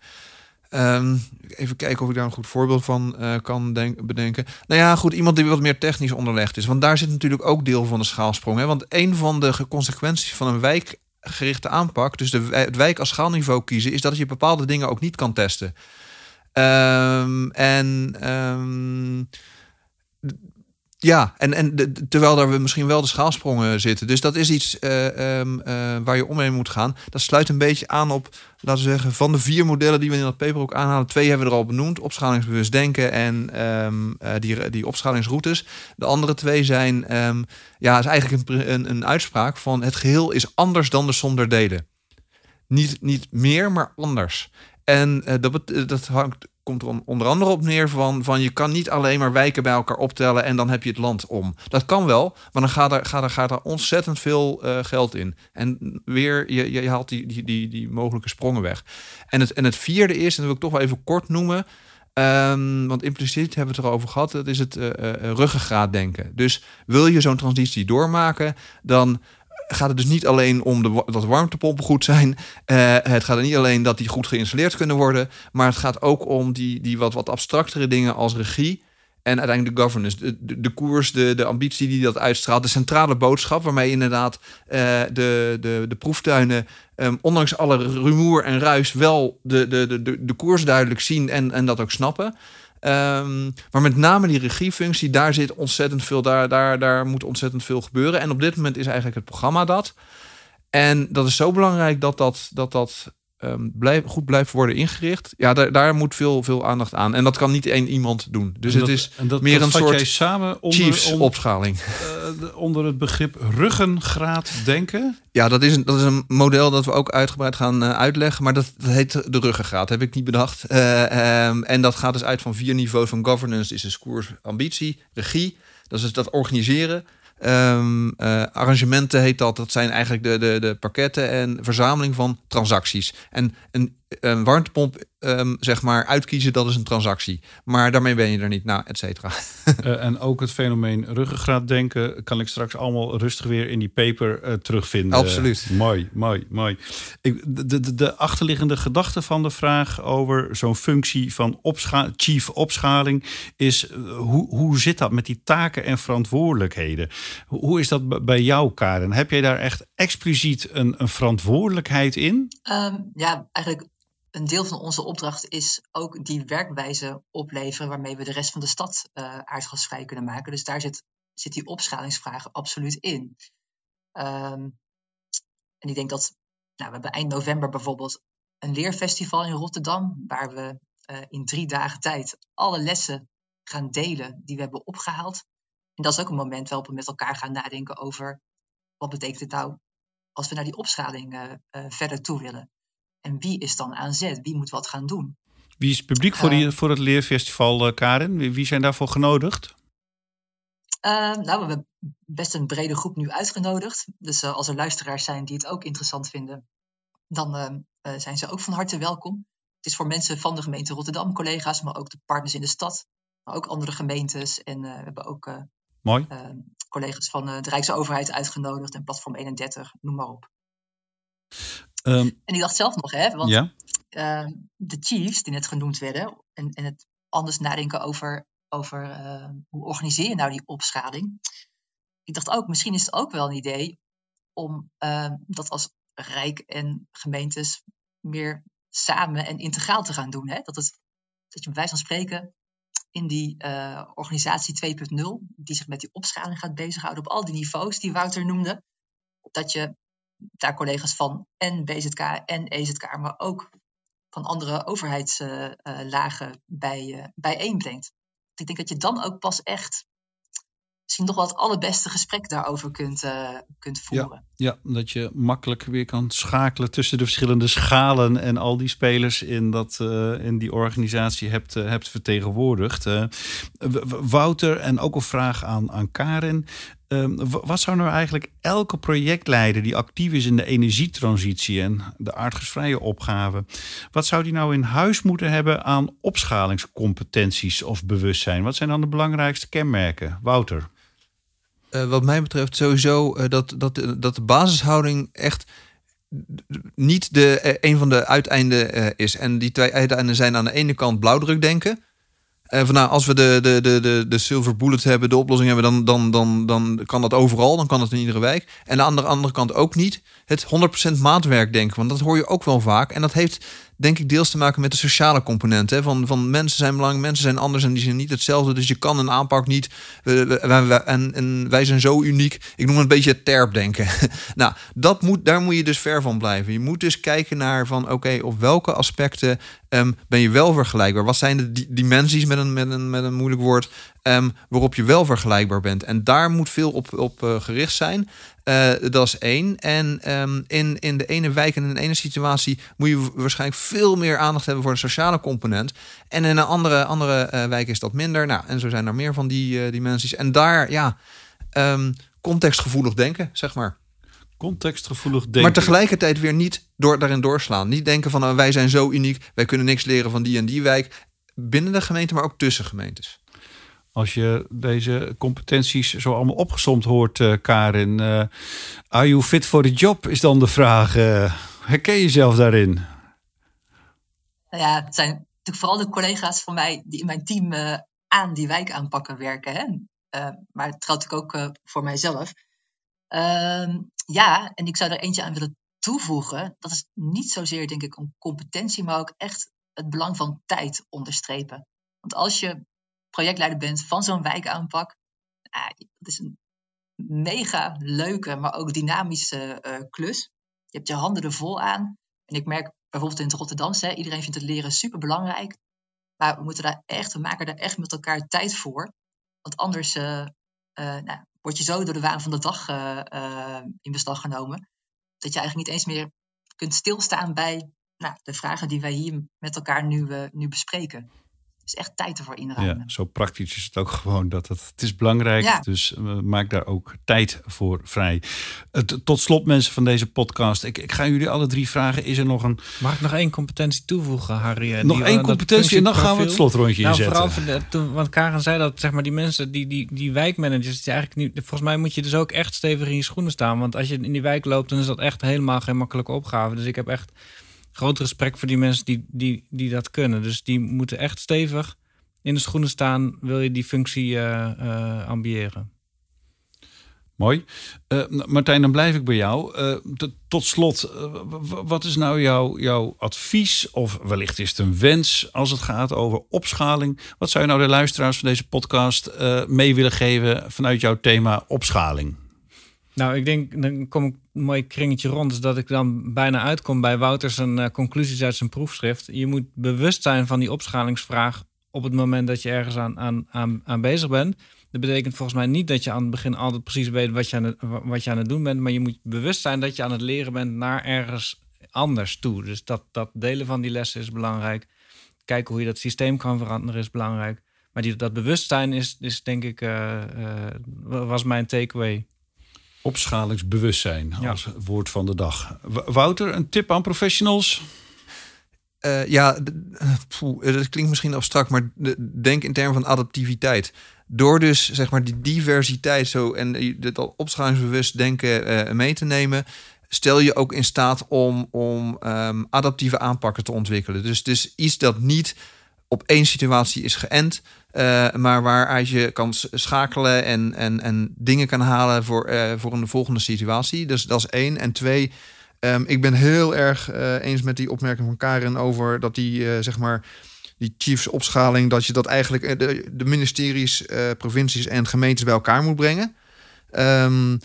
Um, even kijken of ik daar een goed voorbeeld van uh, kan denk, bedenken. Nou ja, goed, iemand die wat meer technisch onderlegd is. Want daar zit natuurlijk ook deel van de schaalsprong. Hè? Want een van de consequenties van een wijkgerichte aanpak, dus de, het wijk als schaalniveau kiezen, is dat je bepaalde dingen ook niet kan testen. Um, en um, Ja, en, en terwijl daar we misschien wel de schaalsprongen zitten. Dus dat is iets uh, um, uh, waar je omheen moet gaan. Dat sluit een beetje aan op, laten we zeggen, van de vier modellen die we in dat paper ook aanhalen. Twee hebben we er al benoemd: opschalingsbewust denken en um, uh, die, die opschalingsroutes. De andere twee zijn, um, ja, is eigenlijk een, een, een uitspraak van het geheel is anders dan de som der delen. Niet, niet meer, maar anders. En dat, dat hangt komt er onder andere op neer van, van je kan niet alleen maar wijken bij elkaar optellen en dan heb je het land om. Dat kan wel, maar dan gaat er, gaat er, gaat er ontzettend veel uh, geld in. En weer, je, je haalt die, die, die, die mogelijke sprongen weg. En het, en het vierde is, en dat wil ik toch wel even kort noemen, Um, want impliciet hebben we het erover gehad, dat is het uh, uh, ruggengraat denken. Dus wil je zo'n transitie doormaken, dan gaat het dus niet alleen om de, dat warmtepompen goed zijn. Uh, het gaat er niet alleen dat die goed geïnstalleerd kunnen worden. Maar het gaat ook om die, die wat, wat abstractere dingen als regie. En uiteindelijk de governance, de, de, de, koers, de, de ambitie die dat uitstraalt. De centrale boodschap waarmee inderdaad uh, de, de, de proeftuinen, um, ondanks alle rumoer en ruis, wel de, de, de, de koers duidelijk zien en, en dat ook snappen. Um, maar met name die regiefunctie, daar zit ontzettend veel, daar, daar, daar moet ontzettend veel gebeuren. En op dit moment is eigenlijk het programma dat. En dat is zo belangrijk dat dat, dat, dat um, blijf, goed blijft worden ingericht. Ja, daar, daar moet veel, veel aandacht aan. En dat kan niet één iemand doen. Dus dat, het is dat, meer dat een soort jij samen onder, Chiefs onder, opschaling. Uh, onder het begrip ruggengraat denken. Ja, dat is, een, dat is een model dat we ook uitgebreid gaan uh, uitleggen. Maar dat, dat, heet de ruggengraat, heb ik niet bedacht. Uh, um, en dat gaat dus uit van vier niveaus van governance. Is een koers, ambitie, regie. Dat is dat organiseren. Um, uh, arrangementen heet dat. Dat zijn eigenlijk de, de, de pakketten en verzameling van transacties. En een, een warmtepomp, um, zeg maar, uitkiezen, dat is een transactie. Maar daarmee ben je er niet, nou, et cetera. Uh, en ook het fenomeen ruggengraat denken kan ik straks allemaal rustig weer in die paper uh, terugvinden. Absoluut. mooi, mooi, mooi. Ik, de, de, de achterliggende gedachte van de vraag over zo'n functie van opscha chief opschaling is hoe, hoe zit dat met die taken en verantwoordelijkheden? Hoe is dat bij jou, Karen? Heb jij daar echt expliciet een, een verantwoordelijkheid in? Um, ja, eigenlijk een deel van onze opdracht is ook die werkwijze opleveren waarmee we de rest van de stad uh, aardgasvrij kunnen maken. Dus daar zit, zit die opschalingsvraag absoluut in. Um, en ik denk dat, nou, we hebben eind november bijvoorbeeld een leerfestival in Rotterdam, waar we uh, in drie dagen tijd alle lessen gaan delen die we hebben opgehaald. En dat is ook een moment waarop we met elkaar gaan nadenken over wat betekent het nou als we naar die opschaling uh, verder toe willen. En wie is dan aan zet? Wie moet wat gaan doen? Wie is publiek voor, die, voor het leerfestival, uh, Karin? Wie, zijn daarvoor genodigd? nou, we hebben best een brede groep nu uitgenodigd. Dus als er luisteraars zijn die het ook interessant vinden, dan zijn ze ook van harte welkom. Het is voor mensen van de gemeente Rotterdam, collega's, maar ook de partners in de stad, maar ook andere gemeentes. En we hebben ook Mooi. Uh, collega's van de Rijksoverheid uitgenodigd en Platform 31, noem maar op. Um, en ik dacht zelf nog, hè, want ja? uh, de chiefs die net genoemd werden, en, en het anders nadenken over, over hoe organiseer je nou die opschaling. Ik dacht ook, misschien is het ook wel een idee om dat als Rijk en gemeentes meer samen en integraal te gaan doen. Hè? Dat, het, dat je bij wijze van spreken in die uh, organisatie 2.0, die zich met die opschaling gaat bezighouden op al die niveaus die Wouter noemde, dat je daar collega's van en BZK en EZK, maar ook van andere overheidslagen bij, bijeenbrengt. Ik denk dat je dan ook pas echt misschien nog wel het allerbeste gesprek daarover kunt, uh, kunt voeren. Ja, ja, dat je makkelijk weer kan schakelen tussen de verschillende schalen en al die spelers in, dat, uh, in die organisatie hebt, uh, hebt vertegenwoordigd. Wouter, en ook een vraag aan, aan Karin. Wat zou nou eigenlijk elke projectleider die actief is in de energietransitie en de aardgasvrije opgave, wat zou die nou in huis moeten hebben aan opschalingscompetenties of bewustzijn? Wat zijn dan de belangrijkste kenmerken? Wouter? Uh, wat mij betreft sowieso uh, dat, dat, dat de basishouding echt niet de, een van de uiteinden is. En die twee uiteinden zijn aan de ene kant blauwdruk denken. Van nou, als we de, de, de, de, de silver bullet hebben, de oplossing hebben, dan, dan, dan, dan kan dat overal. Dan kan dat in iedere wijk. En aan de andere kant ook niet het 100% maatwerk denken. Want dat hoor je ook wel vaak. En dat heeft denk ik deels te maken met de sociale component. Hè? Van, van mensen zijn belangrijk, mensen zijn anders en die zijn niet hetzelfde. Dus je kan een aanpak niet. en, en wij zijn zo uniek. Ik noem het een beetje het terpdenken. nou, dat moet, daar moet je dus ver van blijven. Je moet dus kijken naar van oké, op welke aspecten Ehm, ben je wel vergelijkbaar? Wat zijn de dimensies met een, met een, met een moeilijk woord um, waarop je wel vergelijkbaar bent? En daar moet veel op, op uh, gericht zijn. Uh, dat is één. En um, in, in de ene wijk en in de ene situatie moet je waarschijnlijk veel meer aandacht hebben voor de sociale component. En in een andere, andere uh, wijk is dat minder. Nou, en zo zijn er meer van die dimensies. En daar, ja, contextgevoelig denken, zeg maar contextgevoelig denken. Maar tegelijkertijd weer niet door, daarin doorslaan. Niet denken van oh, wij zijn zo uniek, wij kunnen niks leren van die en die wijk. Binnen de gemeente, maar ook tussen gemeentes. Als je deze competenties zo allemaal opgesomd hoort, uh, Karin. Uh, are you fit for the job? Is dan de vraag. Uh, herken je jezelf daarin? Nou ja, het zijn natuurlijk vooral de collega's van mij die in mijn team aan die wijk aanpakken werken. Hè? maar het geldt ook voor mijzelf. Ehm, ja, en ik zou er eentje aan willen toevoegen. Dat is niet zozeer, denk ik, een competentie, maar ook echt het belang van tijd onderstrepen. Want als je projectleider bent van zo'n wijkaanpak, uh, dat is een mega leuke, maar ook dynamische uh, klus. Je hebt je handen er vol aan. En ik merk bijvoorbeeld in het Rotterdamse, iedereen vindt het leren super belangrijk. Maar we moeten daar echt, we maken daar echt met elkaar tijd voor. Want anders uh, nou, word je zo door de waan van de dag in beslag genomen, dat je eigenlijk niet eens meer kunt stilstaan bij nou, de vragen die wij hier met elkaar nu, nu bespreken. Dus echt tijd ervoor inruimen. Ja, zo praktisch is het ook gewoon dat het, het is belangrijk. Ja. Dus uh, maak daar ook tijd voor vrij. Uh, tot slot mensen van deze podcast. Ik, ik ga jullie alle drie vragen. Is er nog een... Mag ik nog één competentie toevoegen, Harry? Nog één competentie en dan gaan we het slotrondje nou, inzetten. Vooral de, toen, want Karen zei dat zeg maar, die mensen, die, die, die wijkmanagers... Die eigenlijk niet, volgens mij moet je dus ook echt stevig in je schoenen staan. Want als je in die wijk loopt, dan is dat echt helemaal geen makkelijke opgave. Dus ik heb echt groot respect voor die mensen die, die, die dat kunnen. Dus die moeten echt stevig in de schoenen staan, wil je die functie uh, uh, ambiëren. Mooi. Uh, Martijn, dan blijf ik bij jou. tot slot, wat is nou jouw, jouw advies, of wellicht is het een wens als het gaat over opschaling? Wat zou je nou de luisteraars van deze podcast mee willen geven vanuit jouw thema opschaling? Nou, ik denk, dan kom ik mooi kringetje rond. Dus dat ik dan bijna uitkom bij Wouters een uh, conclusies uit zijn proefschrift. Je moet bewust zijn van die opschalingsvraag op het moment dat je ergens aan, aan, aan, aan bezig bent. Dat betekent volgens mij niet dat je aan het begin altijd precies weet wat je, aan het, wat je aan het doen bent. Maar je moet bewust zijn dat je aan het leren bent naar ergens anders toe. Dus dat, dat delen van die lessen is belangrijk. Kijken hoe je dat systeem kan veranderen is belangrijk. Maar die, dat bewustzijn is, is denk ik, uh, uh, was mijn takeaway opschalingsbewustzijn als woord van de dag. Wouter, een tip aan professionals? Uh, ja, poeh, dat klinkt misschien abstract, maar denk in termen van adaptiviteit. Door dus zeg maar die diversiteit zo en dit al opschalingsbewust denken uh, mee te nemen, stel je ook in staat om, om um, adaptieve aanpakken te ontwikkelen. Dus is iets dat niet op één situatie is geënt, uh, maar waaruit je kan schakelen en, en, en dingen kan halen voor, uh, voor een volgende situatie. Dus dat is één. En twee, um, ik ben heel erg uh, eens met die opmerking van Karin over dat die, zeg maar, die chiefs opschaling, dat je dat eigenlijk de, de ministeries, provincies en gemeentes bij elkaar moet brengen. Um,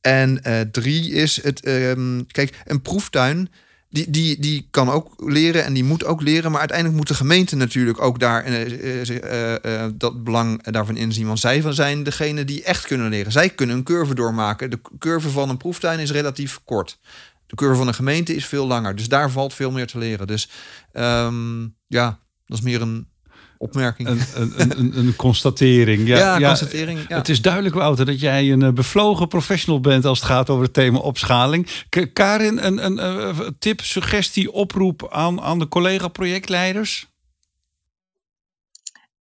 en drie is het, um, kijk, een proeftuin die, die, die kan ook leren en die moet ook leren. Maar uiteindelijk moet de gemeente natuurlijk ook daar uh, uh, uh, dat belang daarvan inzien. Want zij zijn degene die echt kunnen leren. Zij kunnen een curve doormaken. De curve van een proeftuin is relatief kort. De curve van een gemeente is veel langer. Dus daar valt veel meer te leren. Dus um, ja, dat is meer een opmerking. Een, een, een, een constatering. Ja, ja, ja, constatering. Ja. Het is duidelijk, Wouter, dat jij een bevlogen professional bent als het gaat over het thema opschaling. Karin, een, een, een tip, suggestie, oproep aan, aan de collega-projectleiders?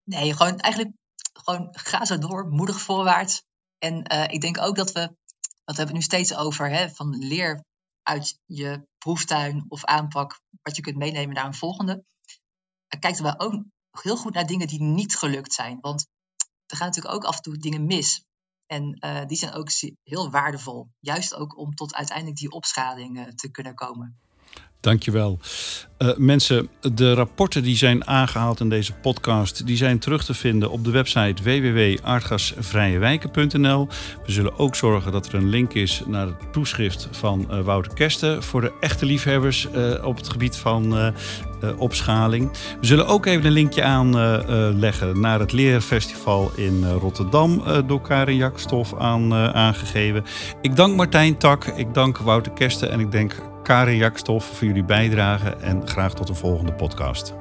Nee, gewoon eigenlijk gewoon ga zo door, moedig voorwaarts. En uh, ik denk ook dat we, dat hebben we nu steeds over, hè, van leer uit je proeftuin of aanpak wat je kunt meenemen naar een volgende. Kijk er wel heel goed naar dingen die niet gelukt zijn. Want er gaan natuurlijk ook af en toe dingen mis. En uh, die zijn ook heel waardevol. Juist ook om tot uiteindelijk die opschaling uh, te kunnen komen. Dankjewel. Uh, mensen, de rapporten die zijn aangehaald in deze podcast, die zijn terug te vinden op de website www.aardgasvrijewijken.nl. We zullen ook zorgen dat er een link is naar het toeschrift van uh, Wouter Kersten voor de echte liefhebbers uh, op het gebied van opschaling. We zullen ook even een linkje aanleggen naar het Leerfestival in Rotterdam door Karin Jakstof aan, aangegeven. Ik dank Martijn Tak, ik dank Wouter Kersten en ik denk Karin Jakstof voor jullie bijdrage en graag tot een volgende podcast.